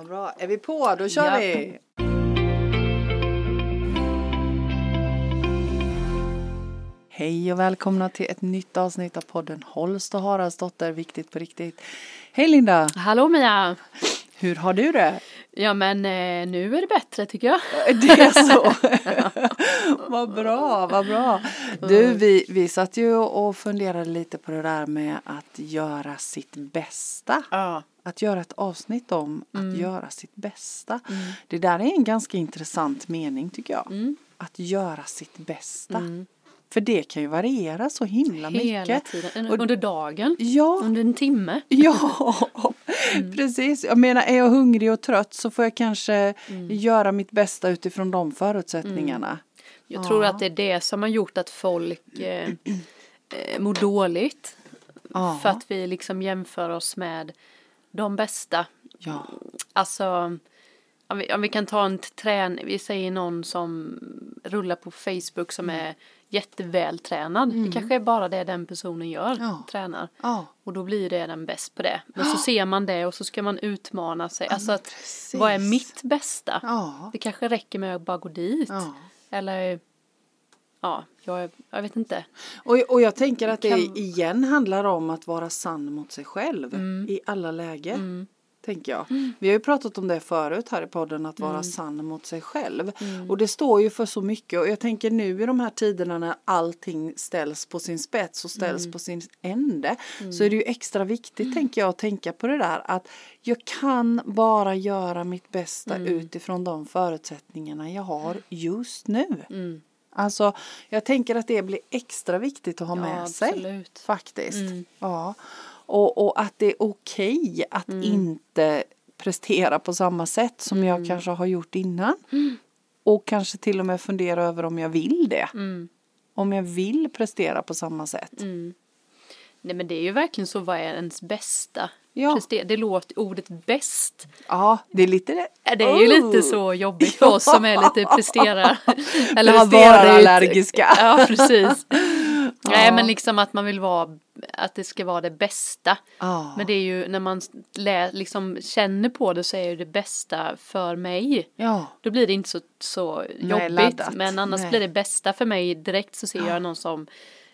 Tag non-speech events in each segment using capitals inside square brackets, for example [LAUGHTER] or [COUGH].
Vad bra. Är vi på? Då kör Ja. vi! Hej och välkomna till ett nytt avsnitt av podden Holst och Haraldsdotter, viktigt på riktigt. Hej Linda! Hallå Mia! Hur har du det? Ja men eh, nu är det bättre tycker jag. Det är så. [LAUGHS] [LAUGHS] vad bra, vad bra. Du, vi, vi satt ju och funderade lite på det där med att göra sitt bästa. Ja. Att göra ett avsnitt om Mm. att göra sitt bästa. Det där är en ganska intressant mening tycker jag. Mm. Att göra sitt bästa. För det kan ju variera så himla Hela mycket. tiden, under dagen, Ja, under en timme. [LAUGHS] Ja, Mm. precis. Jag menar, är jag hungrig och trött så får jag kanske Mm. göra mitt bästa utifrån de förutsättningarna. Jag tror att det är det som har gjort att folk eh, [CLEARS THROAT] eh, mår dåligt. Ja. För att vi liksom jämför oss med de bästa. Ja, Alltså, om vi, om vi kan ta en träning, vi säger någon som rullar på Facebook som Mm. är jättevältränad. Det kanske är bara det den personen gör, Ja. tränar. ja, Och då blir det den bäst på det. Men så ser man det och så ska man utmana sig. Alltså att, precis. vad är mitt bästa? ja, Det kanske räcker med att bara gå dit. ja. Eller, ja, jag, jag vet inte. Och, och jag tänker att det Kan- igen handlar om att vara sann mot sig själv Mm. i alla lägen. Tänker jag. Vi har ju pratat om det förut här i podden att Mm. vara sann mot sig själv. Och det står ju för så mycket och jag tänker nu i de här tiderna när allting ställs på sin spets och ställs Mm. på sin ände så är det ju extra viktigt tänker jag att tänka på det där att jag kan bara göra mitt bästa Mm. utifrån de förutsättningarna jag har just nu. Mm. Alltså jag tänker att det blir extra viktigt att ha Ja, med sig. absolut. Faktiskt. Mm. Ja. Och, och att det är okej att Mm. inte prestera på samma sätt som Mm. jag kanske har gjort innan. Och kanske till och med fundera över om jag vill det. Mm. Om jag vill prestera på samma sätt. Mm. Nej men det är ju verkligen så, vad är ens bästa? Ja. Prester- Det låter, ordet bäst, Ja, det är lite det. Det är ju Oh! lite så jobbigt [LAUGHS] för oss som är lite presterar. Eller har varit. Presterarallergiska. Ja, precis. [LAUGHS] Nej, men liksom att man vill vara, att det ska vara det bästa. Ja. Men det är ju när man lä, liksom känner på det så är ju det bästa för mig. Ja. Då blir det inte så, så Nej, jobbigt. laddat. Men annars Nej. blir det bästa för mig direkt så ser jag någon som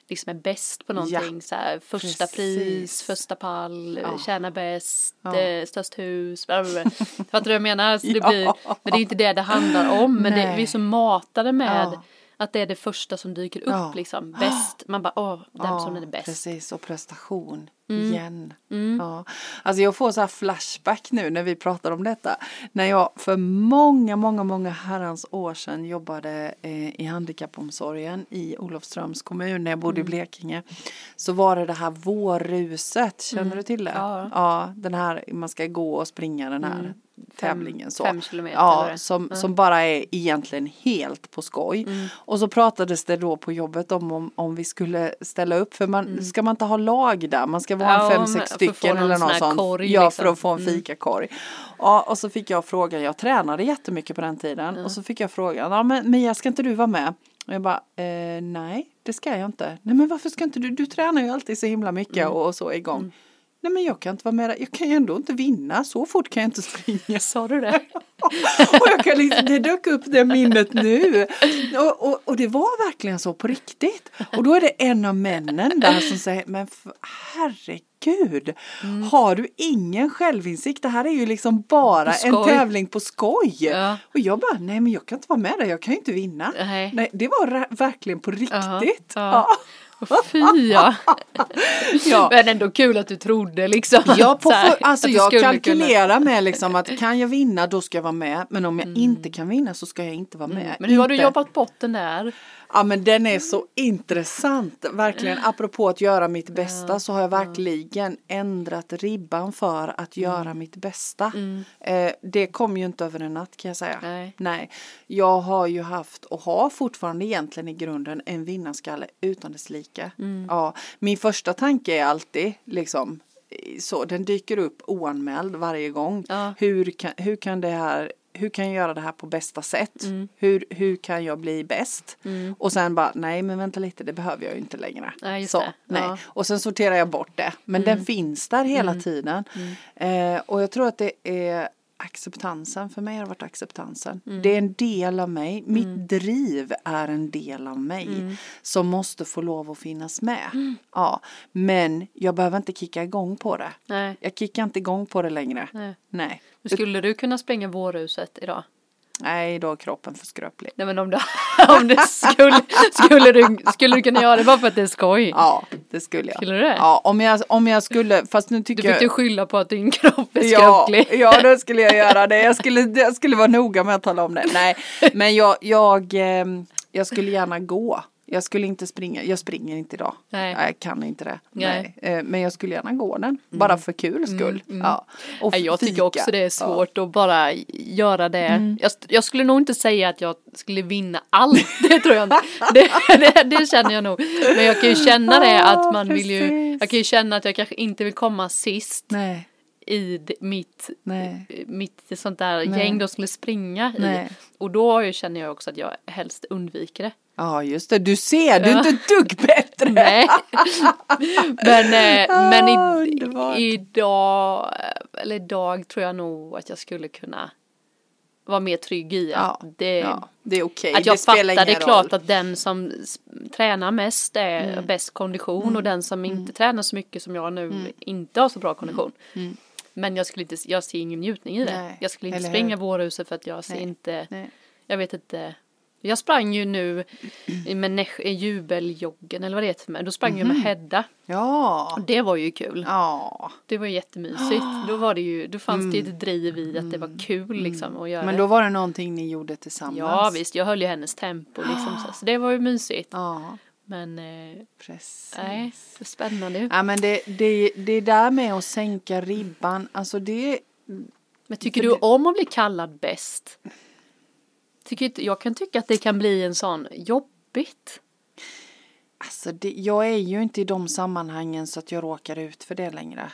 liksom är bäst på någonting. Så här, första Precis. pris, första pall, Ja. tjänar bäst, Ja. eh, störst hus. Fattar du vad jag menar? Så det [LAUGHS] blir, men det är inte det det handlar om. Men det, vi är så matade med. Att det är det första som dyker upp. Ja. Liksom. Bäst. Man bara, åh, den personen är bäst. Precis, och prestation Mm. igen. Ja. Alltså jag får så här flashback nu när vi pratar om detta. När jag för många, många, många herrans år sedan jobbade eh, i handikappomsorgen i Olofströms kommun när jag bodde Mm. i Blekinge. Så var det det här vårruset, känner du till det? Mm. Ja. ja, den här, man ska gå och springa den här tävlingen så. fem kilometer Ja, som, som bara är egentligen helt på skoj. Mm. Och så pratades det då på jobbet om, om, om vi skulle ställa upp, för man, ska man inte ha lag där? Man ska vara Mm. Ja, en fem, sex stycken någon eller sån något sånt. korg, ja, liksom. för att få en Mm. fikakorg. Ja, och så fick jag frågan, jag tränade jättemycket på den tiden, och så fick jag frågan, ja men Mia ska inte du vara med? Och jag bara, eh, nej det ska jag inte. Nej men varför ska inte du, du tränar ju alltid så himla mycket Mm. och, och så igång. Nej men jag kan inte vara med jag kan ju ändå inte vinna, så fort kan jag inte springa. Sa du det? [LAUGHS] Och jag kan liksom, det dök upp det minnet nu. Och, och, och det var verkligen så på riktigt. Och då är det en av männen där som säger, men herregud, har du ingen självinsikt? Det här är ju liksom bara en tävling på skoj. Ja. Och jag bara, nej men jag kan inte vara med där, jag kan ju inte vinna. Nej. Nej, det var verkligen på riktigt. ja. Fy ja. [LAUGHS] Ja. Men ändå kul att du trodde liksom. Jag, på här, för, alltså jag kalkylerar med liksom att kan jag vinna då ska jag vara med men om jag inte kan vinna så ska jag inte vara med. Kunna. Men hur har du Inte- jobbat bort den där? Ja men den är så intressant. Verkligen apropå att göra mitt bästa så har jag verkligen ändrat ribban för att Mm. göra mitt bästa. Eh, det kom ju inte över en natt kan jag säga. Nej. Nej. Jag har ju haft och har fortfarande egentligen i grunden en vinnarskalle utan dess like. Mm. Ja, min första tanke är alltid liksom så, den dyker upp oanmäld varje gång. Ja. Hur, kan, hur kan det här hur kan jag göra det här på bästa sätt? Mm. Hur, hur kan jag bli bäst? Och sen bara, nej men vänta lite, det behöver jag ju inte längre. Just så, det. nej. Ja. Och sen sorterar jag bort det. Men den finns där hela tiden. Eh, och jag tror att det är acceptansen, för mig har det varit acceptansen. Mm. Det är en del av mig, mitt driv är en del av mig Mm. som måste få lov att finnas med. Ja, men jag behöver inte kicka igång på det. Nej. Jag kickar inte igång på det längre. Nej. Nej, Skulle du kunna springa vårhuset idag? Nej då är kroppen för skröplig. Nej men om du, [LAUGHS] om du skulle, skulle, du, skulle du kunna göra det bara för att det är skoj? Ja, det skulle jag. Skulle du det? Ja, om jag, om jag skulle, fast nu Du tycker fick jag... ju skylla på att din kropp är Ja, skröplig. ja, då skulle jag göra det. Jag skulle, jag skulle vara noga med att tala om det. Nej, men jag, jag, ehm, jag skulle gärna gå. Jag skulle inte springa, jag springer inte idag. Nej. Jag kan inte det. Nej. Nej. Eh, Men jag skulle gärna gå den, bara för kul skull. Ja. Och Nej, Jag tycker fika. också det är Ja. Mm. svårt att bara göra det. Jag, jag skulle nog inte säga att jag skulle vinna allt, [LAUGHS] det tror jag inte. Det, det, det känner jag nog. Men jag kan ju känna det att man vill ju, jag kan ju känna att jag kanske inte vill komma sist Nej, i mitt, nej, mitt sånt där Nej. gäng de skulle springa i. Nej. Och då känner jag också att jag helst undviker det. ja just det. Du ser, du är inte ett dugg bättre. [LAUGHS] Nej. men eh, [LAUGHS] men Ah, i, underbart. idag, eller idag tror jag nog att jag skulle kunna vara mer trygg i att Ja, det ja, det är okej. Att jag det fattar, det är klart att den som tränar mest är Mm. bäst kondition och den som inte tränar så mycket som jag nu inte har så bra kondition. Men jag skulle inte, jag ser ingen njutning i det. Mm. Nej, jag skulle inte springa hur? vårhuset för att jag ser Nej, inte, nej. jag vet inte. Jag sprang ju nu med eh, jubeljoggen eller vad det heter, då sprang jag med Hedda. Ja, Och det var ju kul. ja. Det var jättemysigt. Då var det ju, då fanns det ju ett driv i att det var kul liksom att göra Mm. Men då var det någonting ni gjorde tillsammans. Ja visst, jag höll ju hennes tempo liksom [GASPS] så, så det var ju mysigt. Ja, Men eh, precis. nej, spännande. Ja men det, det, det där med att sänka ribban, alltså det, Men tycker du det- om att bli kallad bäst? Tycker jag kan tycka att det kan bli en sån jobbigt. alltså det, jag är ju inte i de sammanhangen så att jag råkar ut för det längre.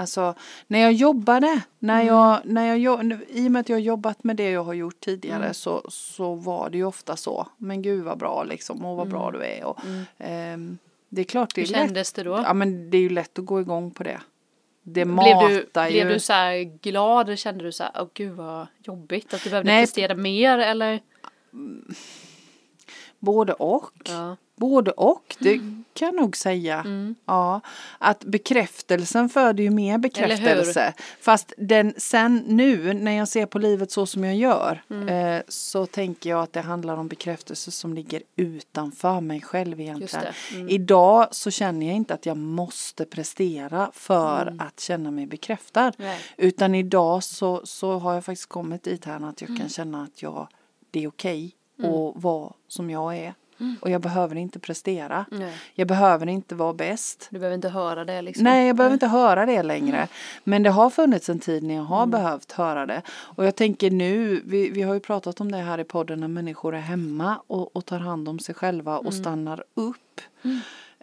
Alltså när jag jobbade, när jag, när jag, i och med att jag har jobbat med det jag har gjort tidigare så, så var det ju ofta så. Men gud vad bra liksom och vad bra du är. Och, ehm, det är klart det är Hur lätt. kändes det då? Ja men det är ju lätt att gå igång på det. Det Blev matar du, ju. blev du så här glad eller kände du så här, åh gud vad jobbigt att du behövde Nej. prestera mer eller? Både och. Ja. Både och, det kan jag nog säga. Mm. Ja, att bekräftelsen föder ju mer bekräftelse. Fast den sen nu när jag ser på livet så som jag gör Mm. eh, så tänker jag att det handlar om bekräftelse som ligger utanför mig själv egentligen. mm. Idag så känner jag inte att jag måste prestera för att känna mig bekräftad. Mm. Nej. Utan idag så, så har jag faktiskt kommit dit här att jag Mm. kan känna att jag, det är okej att vara som jag är. Mm. Och jag behöver inte prestera. Nej. Jag behöver inte vara bäst. Du behöver inte höra det liksom. Nej, jag behöver inte höra det längre. Men det har funnits en tid när jag har behövt höra det. Och jag tänker nu, vi, vi har ju pratat om det här i podden när människor är hemma och, och tar hand om sig själva och stannar upp.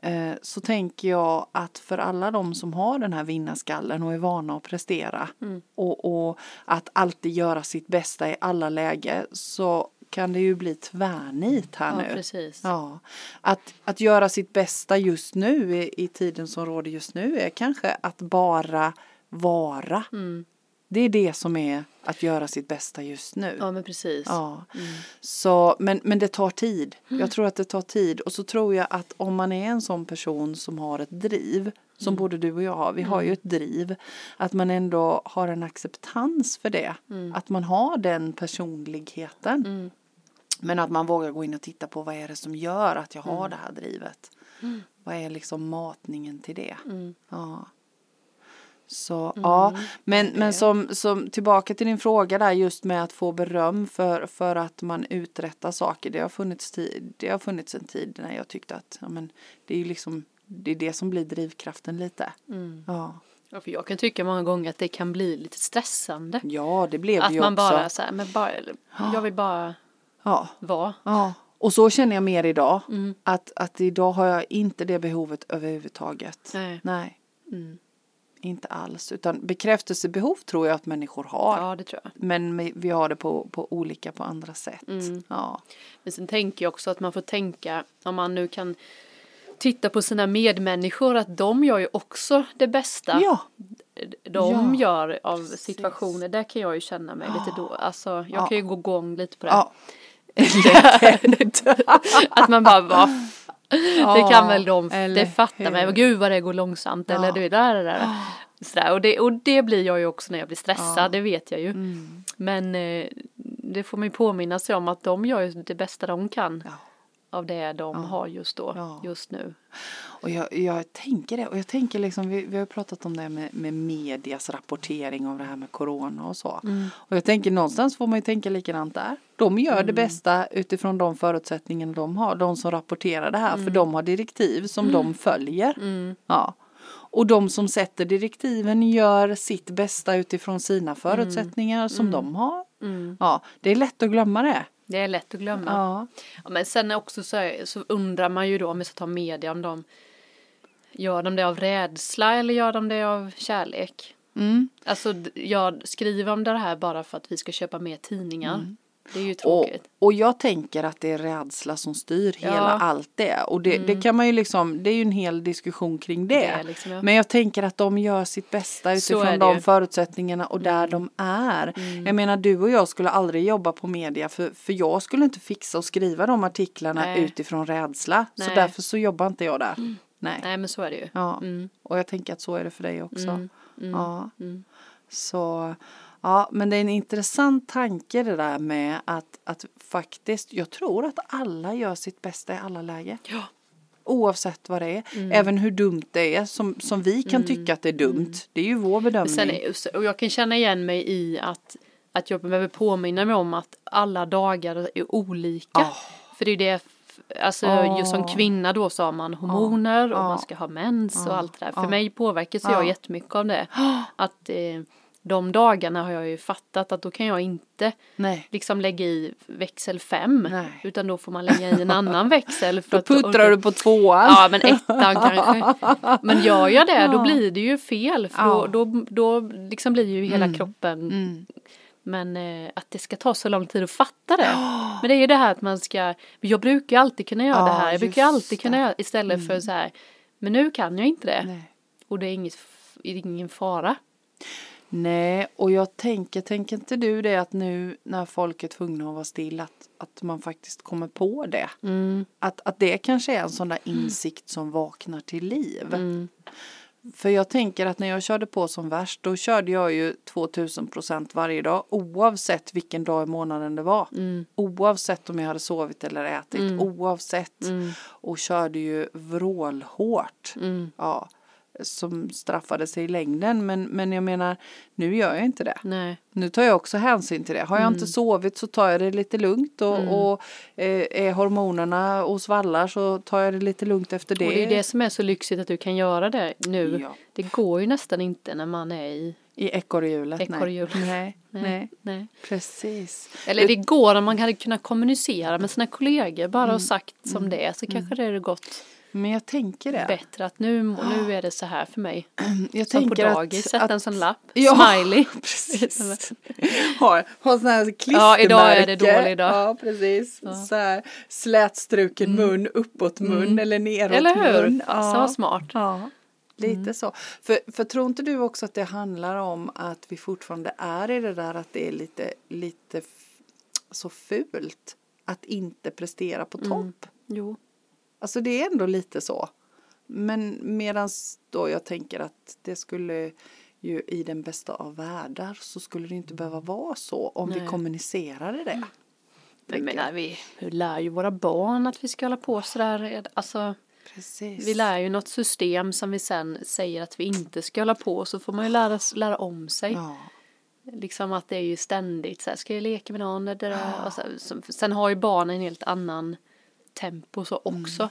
Eh, så tänker jag att för alla de som har den här vinnarskallen och är vana att prestera och, och att alltid göra sitt bästa i alla lägen så kan det ju bli tvärnit här Ja, nu. precis. Ja, att, att göra sitt bästa just nu i, i tiden som råder just nu är kanske att bara vara. Mm. Det är det som är att göra sitt bästa just nu. Ja men precis. Ja. Så, men, men det tar tid. Jag tror att det tar tid. Och så tror jag att om man är en sån person som har ett driv, som både du och jag har, vi har ju ett driv, att man ändå har en acceptans för det. Att man har den personligheten. Men att man vågar gå in och titta på vad är det som gör att jag har det här drivet. Vad är liksom matningen till det? Ja. Så ja, men, men som, som tillbaka till din fråga där just med att få beröm för, för att man uträttar saker. Det har funnits, tid, det har funnits en tid när jag tyckte att ja, men, det är ju liksom det är det som blir drivkraften lite. Ja. Ja, för jag kan tycka många gånger att det kan bli lite stressande. ja, det blev Att ju man också. bara så här, men bara, jag vill bara Ja. vara. Ja, och så känner jag mer idag. Att, att idag har jag inte det behovet överhuvudtaget. Nej. Nej. Mm. Inte alls. Utan bekräftelsebehov tror jag att människor har. Ja det tror jag. Men vi- har det på, på olika på andra sätt. Mm. Ja. Men sen tänker jag också att man får tänka om man nu kan titta på sina medmänniskor att de gör ju också det bästa Ja, de Ja, gör av situationer. Där kan jag ju känna mig lite då. Alltså jag Ja. kan ju gå igång lite på det. ja. [LAUGHS] att man bara, va? det kan väl de, eller det fattar man. Gud vad det går långsamt eller Ja. du vet, där, där, där. Sådär. Och, det, och det blir jag ju också när jag blir stressad, Ja. det vet jag ju. Mm. Men eh, det får ju påminna sig om att de gör ju det bästa de kan Ja. Av det de har just då, Ja. just nu. Och jag, jag tänker det, och jag tänker liksom, vi, vi har pratat om det med, med medias rapportering av det här med corona och så. Och jag tänker någonstans får man ju tänka likadant där. De gör det bästa utifrån de förutsättningar de har, de som rapporterar det här, för de har direktiv som de följer. Ja. Och de som sätter direktiven gör sitt bästa utifrån sina förutsättningar som de har. Ja, det är lätt att glömma det. Det är lätt att glömma. Ja. Ja, men sen också så, så undrar man ju då om vi ska ta media om de gör de det av rädsla eller gör de det av kärlek? Mm. Alltså jag skriver om det här bara för att vi ska köpa mer tidningar. Det är ju Och, tråkigt. och jag tänker att det är rädsla som styr hela Ja. Mm. allt det. Och det, det kan man ju liksom, det är ju en hel diskussion kring det. Det liksom, ja. Men jag tänker att de gör sitt bästa Så utifrån de. Mm. förutsättningarna och där de är. Jag menar du och jag skulle aldrig jobba på media för, för jag skulle inte fixa och skriva de artiklarna Nej. utifrån rädsla. Så Nej. därför så jobbar inte jag där. Nej. Nej men så är det ju. Ja. Mm. Och jag tänker att så är det för dig också. Mm. Mm. Ja. Mm. Så ja, men det är en intressant tanke det där med att, att faktiskt, jag tror att alla gör sitt bästa i alla lägen. Ja. Oavsett vad det är. Mm. Även hur dumt det är som, som vi kan tycka att det är dumt. Det är ju vår bedömning. Sen är, och jag kan känna igen mig i att, att jag behöver påminna mig om att alla dagar är olika. Ja. För det är det, alltså Ja. just som kvinna då så har man hormoner och Ja. man ska ha mens och allt det där. För mig påverkas Ja. jag jättemycket av det. Att eh, de dagarna har jag ju fattat att då kan jag inte Nej. liksom lägga i växel 5 Nej. utan då får man lägga i en annan [LAUGHS] växel. För Då att puttrar du på tvåan. Ja men ettan kanske. Men gör jag det då Ja. blir det ju fel. För Ja. då, då, då liksom blir ju hela kroppen. Mm. Men eh, att det ska ta så lång tid att fatta det. [GASPS] Men det är ju det här att man ska. Jag brukar alltid kunna göra Ja, det här. Jag brukar alltid kunna det. Mm. göra istället för så här. Men nu kan jag inte det. Nej. Och det är, inget, det är ingen fara. Nej, och jag tänker, tänker inte du det att nu när folk är tvungna att vara still att, att man faktiskt kommer på det? Mm. Att, att det kanske är en sån där insikt som vaknar till liv. Mm. För jag tänker att när jag körde på som värst då körde jag ju 2000 procent varje dag oavsett vilken dag i månaden det var. Mm. Oavsett om jag hade sovit eller ätit. Oavsett. Mm. Och körde ju vrålhårt. Mm. Ja, som straffade sig i längden. Men, men jag menar, nu gör jag inte det. Nej. Nu tar jag också hänsyn till det. Har jag Mm. inte sovit så tar jag det lite lugnt och, och eh, är hormonerna och svallar så tar jag det lite lugnt efter det. Och det är det som är så lyxigt att du kan göra det nu. Ja. Det går ju nästan inte när man är i I ekorrhjulet. nej. Nej. Nej. nej. precis. Eller det går om man hade kunnat kommunicera med sina kollegor bara Mm. och sagt som det är så kanske det hade gått Men jag tänker det. bättre att nu, nu är det så här för mig. [CLEARS THROAT] Jag Som på dagis, att, sätta att en sån lapp, [LAUGHS] Ja, smiley. [LAUGHS] Precis. [LAUGHS] Har, har sån här klistermärke. Ja, idag är det dålig dag. Ja, precis. Så här slätstruken mun, uppåt mun eller neråt Mm. Eller hur? mun. Så var smart. Ja, lite så. För, för tror inte du också att det handlar om att vi fortfarande är i det där att det är lite, lite så fult att inte prestera på topp? Jo. Alltså det är ändå lite så. Men medan då jag tänker att det skulle ju i den bästa av världar så skulle det inte behöva vara så om vi Nej. kommunicerade det. Jag tänker menar, vi, vi lär ju våra barn att vi ska hålla på sådär. Alltså, Precis. vi lär ju något system som vi sen säger att vi inte ska hålla på. Så får man ju lära, lära om sig. Ja. Liksom att det är ju ständigt så här, ska jag leka med någon? Där? Så, så, sen har ju barnen en helt annan tempo så också.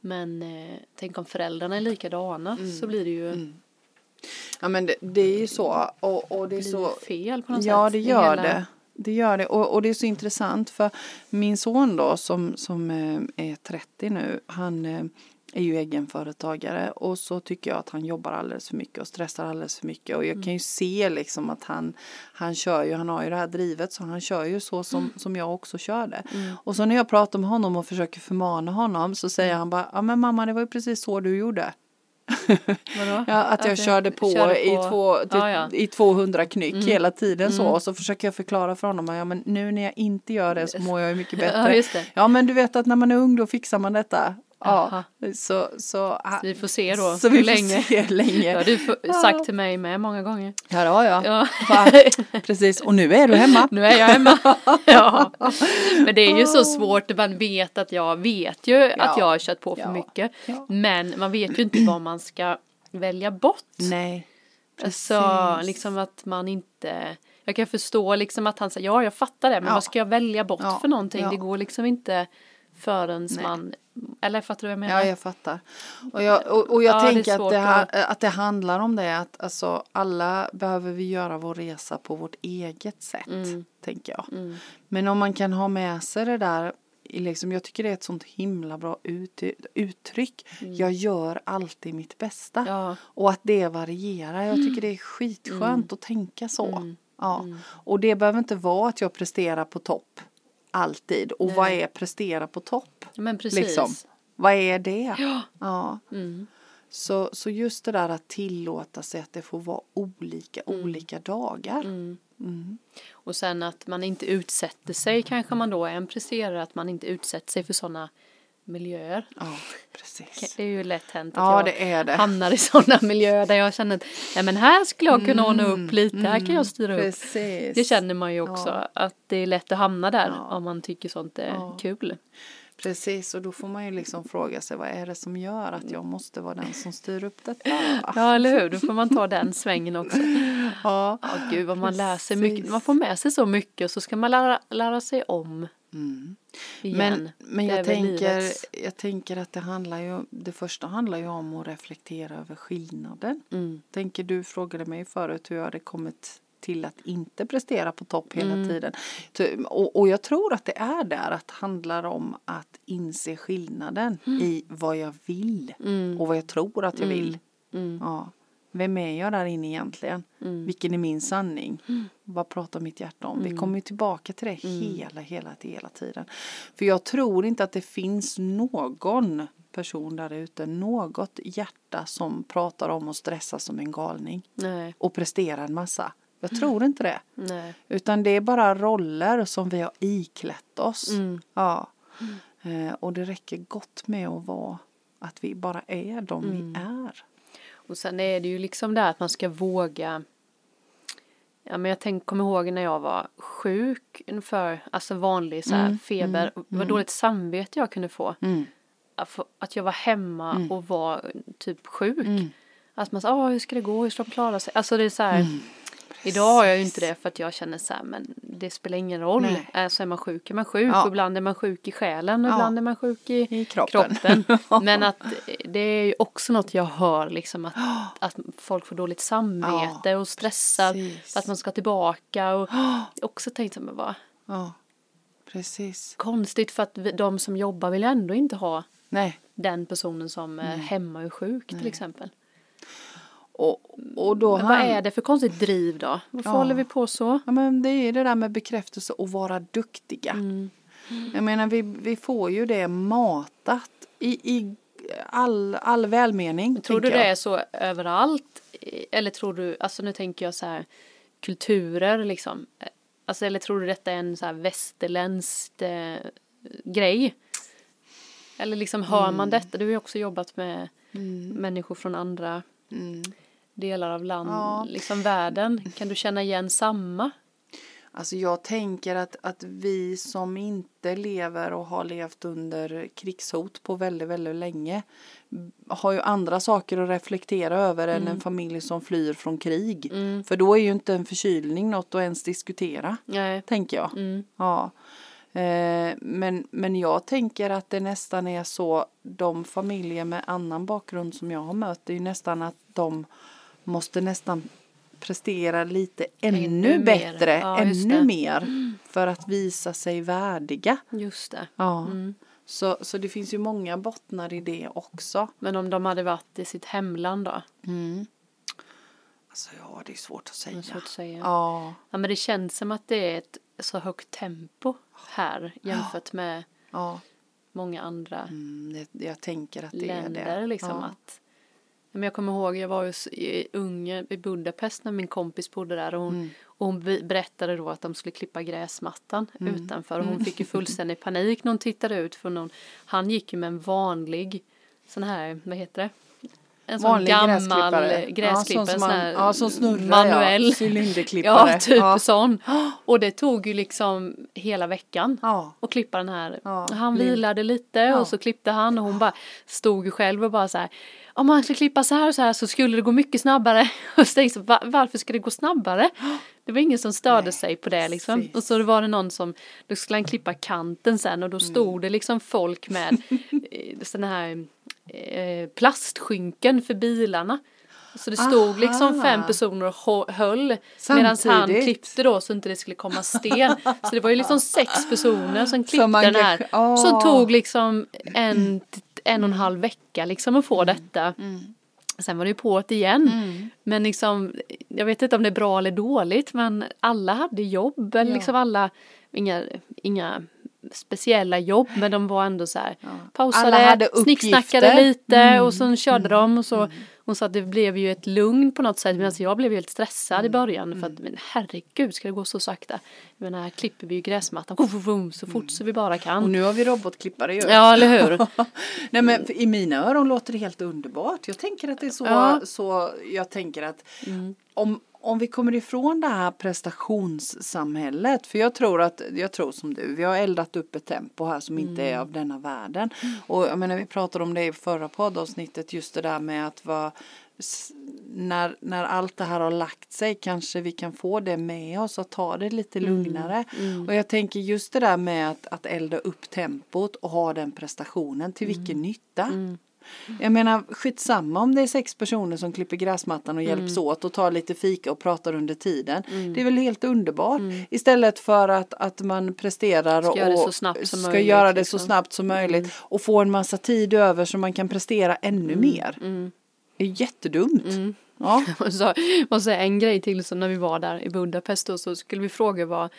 Men eh, tänk om föräldrarna är likadana så blir det ju ja men det, det är ju så. Och, och det är så. fel på något Ja sätt. det i gör hela- det. Det gör det. Och, och det är så intressant för min son då som, som eh, är 30 nu. Han, eh, är ju egenföretagare och så tycker jag att han jobbar alldeles för mycket och stressar alldeles för mycket och jag Mm. kan ju se liksom att han, han kör ju, han har ju det här drivet så han kör ju så som, Mm. som jag också körde. Och så när jag pratar med honom och försöker förmana honom så Mm. säger han bara, ja men mamma det var ju precis så du gjorde. [LAUGHS] Ja, att jag du körde på, körde I, på- två, till, Ja, ja. i 200 knyck Mm. hela tiden så Mm. och så försöker jag förklara för honom, ja men nu när jag inte gör det så mår jag ju mycket [LAUGHS] Ja, bättre. just det. Ja men du vet att när man är ung då fixar man detta. Ja, så, så, Vi får se då så vi hur får länge. se länge. Har du f- sagt till mig med många gånger. Ja, det har jag. Ja. [LAUGHS] Precis, och nu är du hemma. Nu är jag hemma. [LAUGHS] ja. Men det är ju så svårt, man vet att jag vet ju att jag har kört på för Ja. mycket. Ja. Men man vet ju inte vad man ska välja bort. Nej. Så precis. liksom att man inte Jag kan förstå liksom att han säger ja jag fattar det men Ja. vad ska jag välja bort Ja. för någonting? Ja. Det går liksom inte förrän Nej. man Eller fattar du vad jag menar? Ja, jag fattar. Och jag, och, och jag Ja, det tänker att, svårt det ha, att- att det handlar om det att alltså, alla behöver vi göra vår resa på vårt eget sätt, Mm. tänker jag. Mm. Men om man kan ha med sig det där, liksom, jag tycker det är ett sånt himla bra ut, uttryck. Jag gör alltid mitt bästa. Mm. Ja. Och att det varierar. Jag tycker det är skitskönt att tänka så. Mm. Ja. Mm. Och det behöver inte vara att jag presterar på topp alltid. Och Nej. vad är prestera på topp? Men precis. Liksom. Vad är det? Ja. Ja. Mm. Så, så just det där att tillåta sig att det får vara olika, olika dagar. Mm. Mm. Och sen att man inte utsätter sig kanske man då än presterar att man inte utsätter sig för sådana miljöer. Ja, precis. Det är ju lätt hänt att Ja, jag det det. hamnar i sådana [LAUGHS] miljöer där jag känner att nej men här skulle jag kunna ordna upp lite, här kan jag styra upp. Mm, Precis. Det känner man ju också Ja. att det är lätt att hamna där Ja. om man tycker sånt är Ja. kul. Precis, och då får man ju liksom fråga sig vad är det som gör att jag måste vara den som styr upp detta? [LAUGHS] Ja eller hur, då får man ta den svängen också. [LAUGHS] Ja. Ja gud vad man lär sig Precis. mycket, man får med sig så mycket och så ska man lära, lära sig om Mm. Igen. Men, men jag, tänker, jag tänker att det handlar ju, det första handlar ju om att reflektera över skillnaden. Mm. Tänker du frågade mig förut hur jag hade kommit till att inte prestera på topp hela Mm. tiden. Och, och jag tror att det är där att det handlar om att inse skillnaden i vad jag vill Mm. och vad jag tror att jag Mm. vill. Mm. Ja. Vem är jag där inne egentligen? Mm. Vilken är min sanning? Vad pratar mitt hjärta om? Vi Mm. kommer ju tillbaka till det Mm. hela, hela, hela tiden. För jag tror inte att det finns någon person där ute, något hjärta som pratar om att stressa som en galning Nej, och prestera en massa. Jag tror inte det. nej. Utan det är bara roller som vi har iklätt oss. Mm. Ja. Eh, och det räcker gott med att vara att vi bara är de Mm. vi är. Och sen är det ju liksom det att man ska våga Ja men jag tänk, kommer ihåg när jag var sjuk för alltså vanlig så här, Mm, feber, mm, vad dåligt samvete jag kunde få. Mm. Att, jag var hemma och var typ sjuk. Mm. Att man sa, "Åh, hur ska det gå, hur ska de klara sig? Alltså det är så här, Mm. idag har jag ju inte det för att jag känner så här, men det spelar ingen roll. Nej. Alltså är man sjuk är man sjuk Ja. och ibland är man sjuk i själen och Ja. ibland är man sjuk i I kroppen. kroppen. [LAUGHS] Men att det är ju också något jag hör liksom att, [GASPS] att folk får dåligt samvete och stressar för att man ska tillbaka och [GASPS] också tänkt men vad Ja, precis. konstigt för att de som jobbar vill ändå inte ha Nej, den personen som är hemma och sjuk till exempel. Och, och då Men vad han- är det för konstigt driv då? Varför Ja. håller vi på så? Ja, men det är det där med bekräftelse och vara duktiga. Mm. Jag menar, vi, vi får ju det matat i, i all, all välmening. Tror du tänker det jag. är så överallt? Eller tror du, alltså nu tänker jag så här kulturer liksom. Alltså eller tror du detta är en så här västerländsk eh, grej? Eller liksom hör man detta? Du har ju också jobbat med människor från andra Mm. delar av land, Ja. liksom världen. Kan du känna igen samma? Alltså jag tänker att, att vi som inte lever och har levt under krigshot på väldigt, väldigt länge har ju andra saker att reflektera över än en familj som flyr från krig. Mm. För då är ju inte en förkylning något att ens diskutera, Nej. tänker jag. Mm. Ja. Eh, men, men jag tänker att det nästan är så, de familjer med annan bakgrund som jag har mött, det är nästan att de måste nästan prestera lite ännu, Ännu bättre, Ja, ännu mer för att visa sig värdiga. Just det. Ja. Mm. Så, så det finns ju många bottnar i det också. Men om de hade varit i sitt hemland då? Alltså ja, det är svårt att säga. Det är svårt att säga. Ja, Ja men det känns som att det är ett så högt tempo här jämfört med ja. många andra Mm, det, jag tänker att det länder är det. liksom ja. att men jag kommer ihåg, jag var i Ungern, i Budapest när min kompis bodde där och hon, Mm. och hon be- berättade då att de skulle klippa gräsmattan Mm. utanför och hon fick ju [LAUGHS] fullständig panik när hon tittade ut för någon, han gick ju med en vanlig sån här, vad heter det? En sån Vanlig gammal gräsklippare. gräsklippare, Ja, sån som sån man- ja, snurrar, manuell. ja. Cylinderklippare. Ja, typ Ja. sån. Och det tog ju liksom hela veckan Ja. och klippa den här. Ja, Han vilade lite och så klippte han och hon bara stod ju själv och bara så här. Om man skulle klippa så här och så här så skulle det gå mycket snabbare. [LAUGHS] Och så tänkte jag, "Va- varför ska det gå snabbare? Det var ingen som störde Nej, sig på det liksom. precis. Och så var det någon som, då skulle han klippa kanten sen och då stod Mm. det liksom folk med [LAUGHS] eh, sådana här eh, plastskynken för bilarna. Så det stod liksom Aha. fem personer och höll medan han klippte då så inte det skulle komma sten. [LAUGHS] Så det var ju liksom sex personer som klippte Som den här. Åh. Som tog liksom en, en och en halv vecka liksom att få Mm. detta. Sen var det ju på det igen. Men liksom, jag vet inte om det är bra eller dåligt men alla hade jobb. Eller Ja. liksom alla, inga, inga speciella jobb men de var ändå så här pausade, Alla hade snicksnackade lite Mm. och sen körde de och så hon sa att det blev ju ett lugn på något sätt medan jag blev helt stressad i Mm. början för att men herregud ska det gå så sakta. Jag menar här klipper vi ju gräsmattan vum, vum, så fort så vi bara kan. Mm. Och nu har vi robotklippare ju. Ja eller hur. [LAUGHS] Nej men i mina öron låter det helt underbart. Jag tänker att det är så, Ja. Mm. så jag tänker att om, om vi kommer ifrån det här prestationssamhället, för jag tror att, jag tror som du, vi har eldat upp ett tempo här som inte Mm. är av denna världen. Och jag menar vi pratade om det i förra poddavsnittet, just det där med att vara när, när allt det här har lagt sig kanske vi kan få det med oss och ta det lite Mm. lugnare. Och jag tänker just det där med att, att elda upp tempot och ha den prestationen, till vilken Mm. nytta? Jag menar skitsamma om det är sex personer som klipper gräsmattan och Mm. hjälps åt och tar lite fika och pratar under tiden. Det är väl helt underbart. Istället för att, att man presterar Ska och göra så ska möjligt, göra det så liksom. snabbt som möjligt och få en massa tid över så man kan prestera ännu mer. Det är jättedumt. Ja. [LAUGHS] Och så, och så en grej till så när vi var där i Budapest då, så skulle vi fråga vad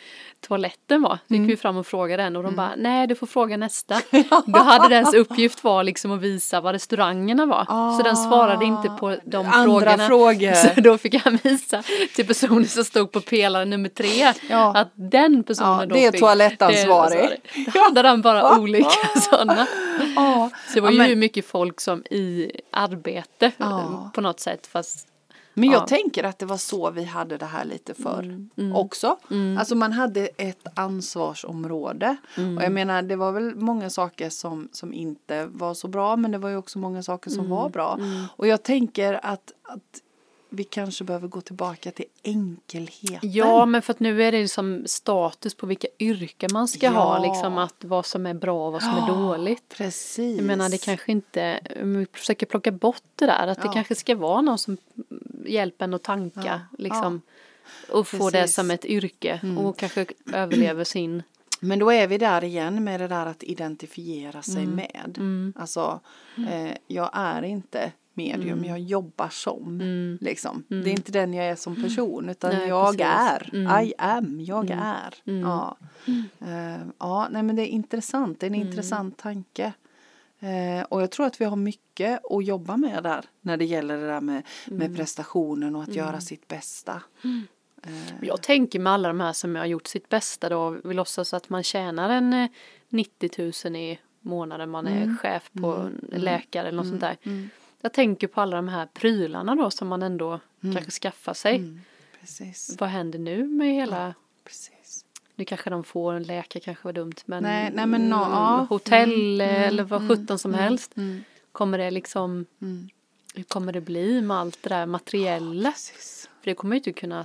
toaletten var. Så Mm. gick vi fram och frågade den och de bara nej du får fråga nästa. [LAUGHS] Då hade dens uppgift var liksom att visa vad restaurangerna var. Så den svarade inte på de Ah. Andra frågorna. frågor. [LAUGHS] Så då fick han visa till personen som stod på pelare nummer tre Ja. att den personen Ja, då det är fick toalettansvarig. Då hade han bara olika sådana. Ja. Så det var ju men- mycket folk som i arbete på något sätt fast Men jag Ja. tänker att det var så vi hade det här lite förr Mm, också. Alltså man hade ett ansvarsområde. Mm. Och jag menar det var väl många saker som, som inte var så bra men det var ju också många saker som Mm, var bra. Och jag tänker att, att vi kanske behöver gå tillbaka till enkelheten. Ja, men för att nu är det liksom status på vilka yrken man ska ha, Ja. liksom att vad som är bra och vad som är dåligt. Precis. Jag menar det kanske inte, om vi försöker plocka bort det där, att det Ja. kanske ska vara någon som hjälper en att tanka, liksom. Och få det Precis. som ett yrke och kanske överlever sin, [CLEARS THROAT] Men då är vi där igen med det där att identifiera sig Mm. med. Alltså, eh, jag är inte medium, Mm. jag jobbar som. Liksom. Det är inte den jag är som person utan Nej, jag precis. är. Mm. I am, jag är. Ja. Eh, ja, nej men det är intressant, det är en intressant tanke. Eh, och jag tror att vi har mycket att jobba med där när det gäller det där med, med prestationen och att göra sitt bästa. jag tänker med alla de här som har gjort sitt bästa då, vi låtsas att man tjänar en eh, 90 000 i månaden, man är chef på en läkare eller något sånt där. Jag tänker på alla de här prylarna då som man ändå kanske skaffar sig. Precis. Vad händer nu med hela, Precis. Nu kanske de får en läkare kanske var dumt men, Nej, nej, men mm, ja. hotell eller vad sjutton som helst. Mm. Kommer det liksom, Mm. hur kommer det bli med allt det där materiella? Precis. För det kommer ju inte kunna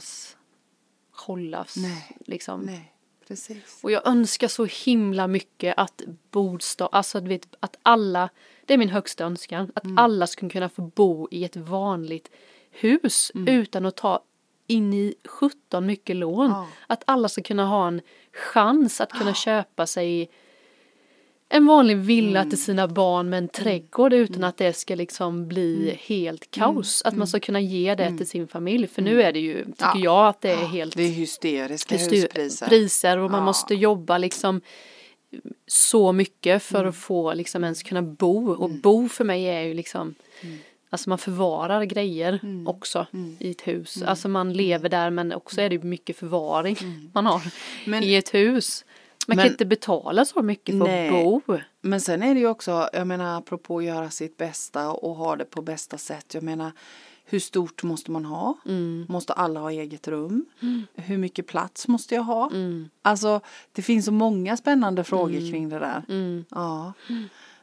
hållas Nej. liksom. Nej, precis. Och jag önskar så himla mycket att bostad, alltså du vet att alla, det är min högsta önskan, att Mm. alla skulle kunna få bo i ett vanligt hus Mm. utan att ta in i 17 mycket lån. Ja. Att alla ska kunna ha en chans att kunna köpa sig en vanlig villa till sina barn med en trädgård utan att det ska liksom bli helt kaos. Att man ska kunna ge det till sin familj. För nu är det ju, tycker Ja. jag, att det är helt Det är hysteriska huspriser. priser och man Ja. måste jobba liksom så mycket för Mm. att få liksom ens kunna bo. Och bo för mig är ju liksom Mm. Alltså man förvarar grejer också i ett hus. Mm. Alltså man lever där men också är det mycket förvaring [LAUGHS] man har Men- i ett hus. Man Men- kan inte betala så mycket för Nej. att bo. Men sen är det ju också, jag menar apropå att göra sitt bästa och ha det på bästa sätt. Jag menar hur stort måste man ha? Mm. Måste alla ha eget rum? Hur mycket plats måste jag ha? Mm. Alltså det finns så många spännande frågor kring det där. Mm. Ja.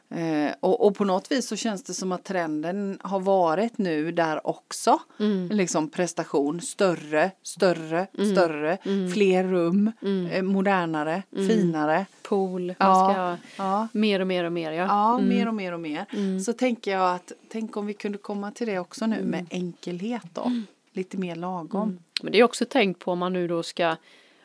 Eh, och, och på något vis så känns det som att trenden har varit nu där också. Mm. Liksom prestation, större, större, större, fler rum, eh, modernare, finare. Pool, Ja. ska Ja. mer och mer och mer ja. Ja, mer och mer och mer. Mm. Så tänker jag att tänk om vi kunde komma till det också nu Mm. med enkelhet då. Lite mer lagom. Men det är också tänkt på om man nu då ska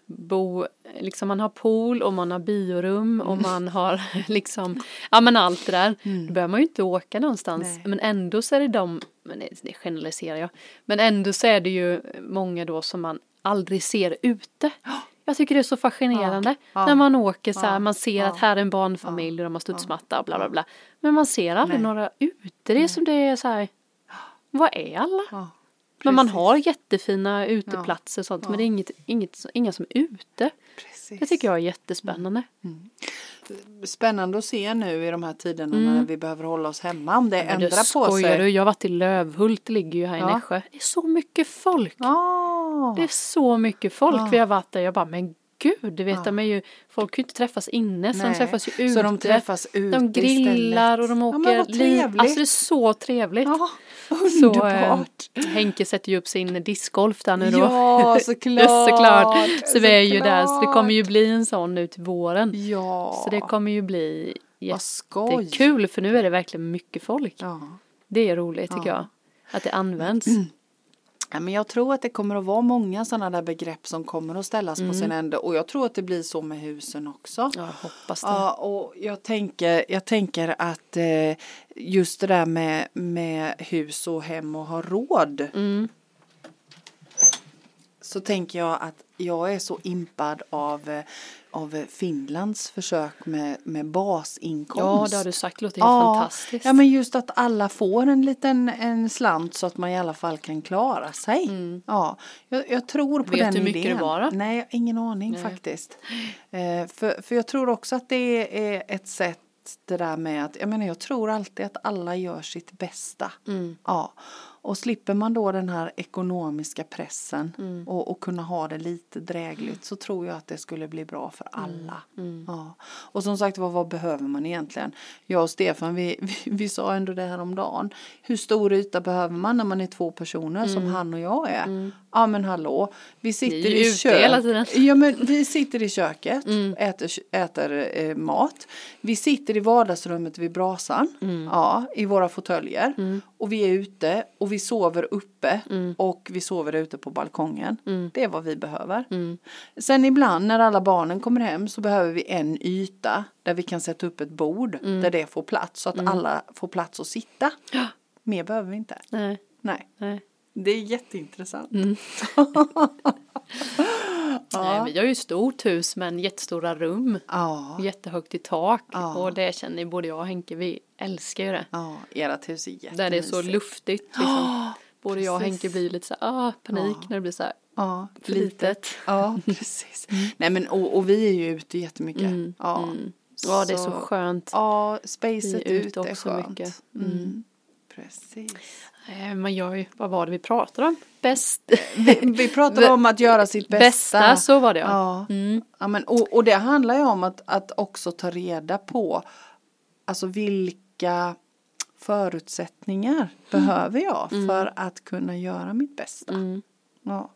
bo, liksom man har pool och man har biorum och Mm. man har [LAUGHS] liksom, ja men allt det där. Då behöver man ju inte åka någonstans. Nej. Men ändå så är det de, men det, generaliserar jag, men ändå så är det ju många då som man aldrig ser ute. [GASPS] Jag tycker det är så fascinerande Ja. när man åker så här, Ja. man ser att här är en barnfamilj och de har studsmatta och bla bla bla. Men man ser aldrig Nej. några ute, det är som det är så här, [GASPS] vad är alla? Ja, Men man har jättefina uteplatser och sånt Ja. men det är inget, inget, inga som är ute. Precis. Det tycker jag är jättespännande. Spännande att se nu i de här tiderna när vi behöver hålla oss hemma om det Mm. Det ändrar på sig. du? Jag har varit i Lövhult, det ligger ju här i Ja. Nässjö. Det är så mycket folk. Ah. Det är så mycket folk. Ja. Vi har varit där. Jag bara, men gud, du vet, de är ju, folk kan ju inte träffas inne så de Nej. träffas ju ute. Så de träffas ute De grillar och de istället. åker Ja, trevligt. Alltså det är så trevligt. Ja, Så, underbart. eh, Henke sätter ju upp sin discgolf där nu då. Ja, [LAUGHS] såklart. såklart. [LAUGHS] Så vi är ju där, så det kommer ju bli en sån nu till våren. Ja, Så det kommer ju bli jättekul för nu är det verkligen mycket folk. Ja. Det är roligt tycker Ja. jag. Att det används. Ja, men jag tror att det kommer att vara många sådana där begrepp som kommer att ställas på sin ände och jag tror att det blir så med husen också. Ja, jag hoppas det. Ja, och jag tänker, jag tänker att eh, just det där med, med hus och hem och ha råd. Mm. Så tänker jag att jag är så impad av, av Finlands försök med, med basinkomst. Ja, det har du sagt. Det låter Ja, fantastiskt. Ja, men just att alla får en liten en slant så att man i alla fall kan klara sig. Ja, jag, jag tror på Mm. Vet den du hur mycket idén. det var då? Nej, ingen aning Nej. faktiskt. Eh, för, för jag tror också att det är ett sätt det där med att, jag menar jag tror alltid att alla gör sitt bästa. Mm. Ja. Och slipper man då den här ekonomiska pressen Mm. och, och kunna ha det lite drägligt så tror jag att det skulle bli bra för Mm. alla. Ja. Och som sagt vad, vad behöver man egentligen? Jag och Stefan vi, [LAUGHS] vi, vi sa ändå det här om dagen. Hur stor yta behöver man när man är två personer som han och jag är? Ja men hallå, vi sitter Mm. I köket. Ja men vi sitter i köket, Mm. äter, äter eh, mat. Vi sitter i vardagsrummet vid brasan, Mm. ja, i våra fåtöljer. Och vi är ute och vi sover uppe Mm. och vi sover ute på balkongen. Det är vad vi behöver. Mm. Sen ibland när alla barnen kommer hem så behöver vi en yta där vi kan sätta upp ett bord där det får plats så att alla får plats att sitta. Mer behöver vi inte. Nej, Nej, nej. Det är jätteintressant. [LAUGHS] nej. Vi har ju stort hus men jättestora rum. Ja, Jättehögt i tak. Ja. Och det känner både jag och Henke, vi älskar ju det. ja, ert hus är jättemysigt. Där det är så luftigt. Liksom. Både jag och precis. Henke blir lite så här, ah, panik Ja. när det blir så här Ja, för litet. litet. Ja, [LAUGHS] precis. Nej men och, och vi är ju ute jättemycket. Mm, Ja. mm. Ja, det är så skönt. Ja, spacet Vi är ute ute är skönt. mycket. Mm. Precis. Man gör ju, vad var det vi pratade om? Bäst. Vi, vi pratade om att göra sitt bästa. Bästa, så var det ja. Ja. Mm. ja men, och, och det handlar ju om att, att också ta reda på alltså vilka förutsättningar behöver jag för att kunna göra mitt bästa. Mm. Ja.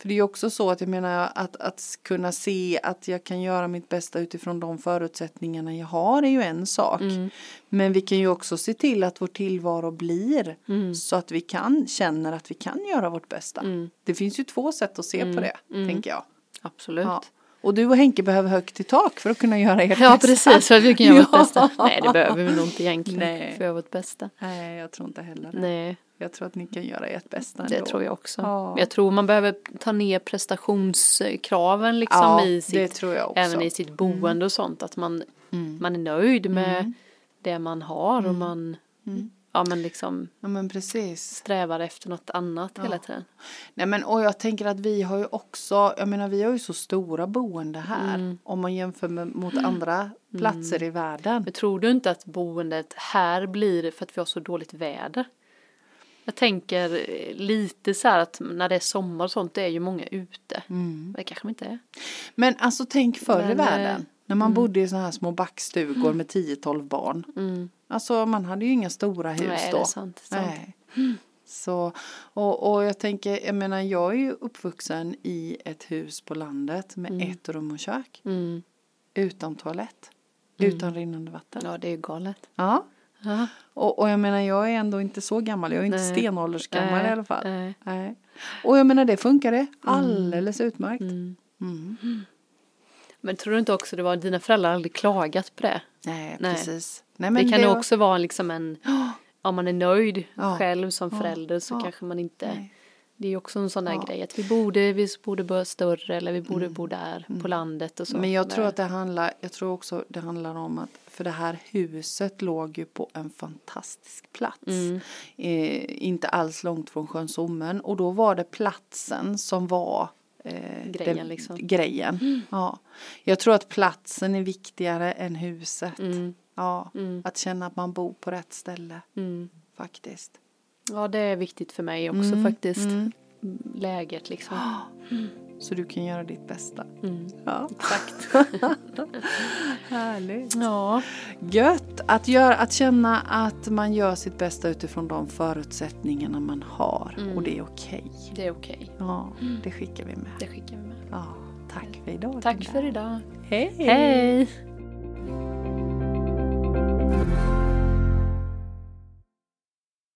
För det är ju också så att jag menar att, att kunna se att jag kan göra mitt bästa utifrån de förutsättningarna jag har är ju en sak. Mm. Men vi kan ju också se till att vår tillvaro blir Mm. så att vi kan känner att vi kan göra vårt bästa. Mm. Det finns ju två sätt att se på det, tänker jag. Absolut. Ja. Och du och Henke behöver högt i tak för att kunna göra ert Ja bästa. precis, för att vi kan göra vårt [LAUGHS] Ja. bästa. Nej det behöver vi nog inte egentligen. Nej. För att göra vårt bästa. Nej, jag tror inte heller det. Nej, Jag tror att ni kan göra ert bästa det ändå. tror jag också. Ja. Jag tror man behöver ta ner prestationskraven liksom ja, i det sitt, tror jag också. även i sitt boende och sånt. Att man, Mm. man är nöjd med Mm. det man har och man Mm. Ja, men liksom Ja men precis. strävar efter något annat Ja. hela tiden. Nej men och jag tänker att vi har ju också, jag menar vi har ju så stora boende här Mm. om man jämför med, mot andra platser i världen. Men tror du inte att boendet här blir för att vi har så dåligt väder? Jag tänker eh, lite så här att när det är sommar och sånt, det är ju många ute. Mm. Det kanske de inte är. Men alltså tänk förr i Men, världen. eh, När man bodde i sådana här små backstugor med 10-12 barn. Mm. Alltså man hade ju inga stora hus Nej, då. det är sant. Det är sant. Nej. Så, och, och jag tänker, jag menar jag är ju uppvuxen i ett hus på landet med Mm. ett rum och kök. Mm. Utan toalett. Mm. Utan rinnande vatten. Ja, det är ju galet. Ja. Ja. Och, och jag menar jag är ändå inte så gammal. Jag är inte Nej. stenåldersgammal Nej, i alla fall. nej. Nej. Och jag menar det funkade alldeles utmärkt. Mm. Mm. Men tror du inte också det var dina föräldrar aldrig klagat på det? Nej, Nej. precis. Nej, men det kan var- också vara liksom en, om man är nöjd Ja. själv som Ja. förälder så kanske man inte Nej. Det är också en sån där grej att vi borde, vi borde bo större eller vi borde bo där på landet och så. Men jag tror att det handlar, jag tror också det handlar om att för det här huset låg ju på en fantastisk plats. Mm. Eh, inte alls långt från sjön Sommen och då var det platsen som var eh, Grejen, liksom. grejen. Ja. Jag tror att platsen är viktigare än huset. Mm. Ja. Mm. Att känna att man bor på rätt ställe Mm. faktiskt. Ja, det är viktigt för mig också Mm, faktiskt. mm. Läget liksom. [GASPS] Så du kan göra ditt bästa. Mm. Ja. Exakt. [LAUGHS] Härligt. ja. Gött att, göra, att känna att man gör sitt bästa utifrån de förutsättningarna man har. Mm. Och det är okej. Det är okej. Ja, det skickar vi med. Det skickar vi med. Ja, tack för idag. Tack för idag. Hej! Hej!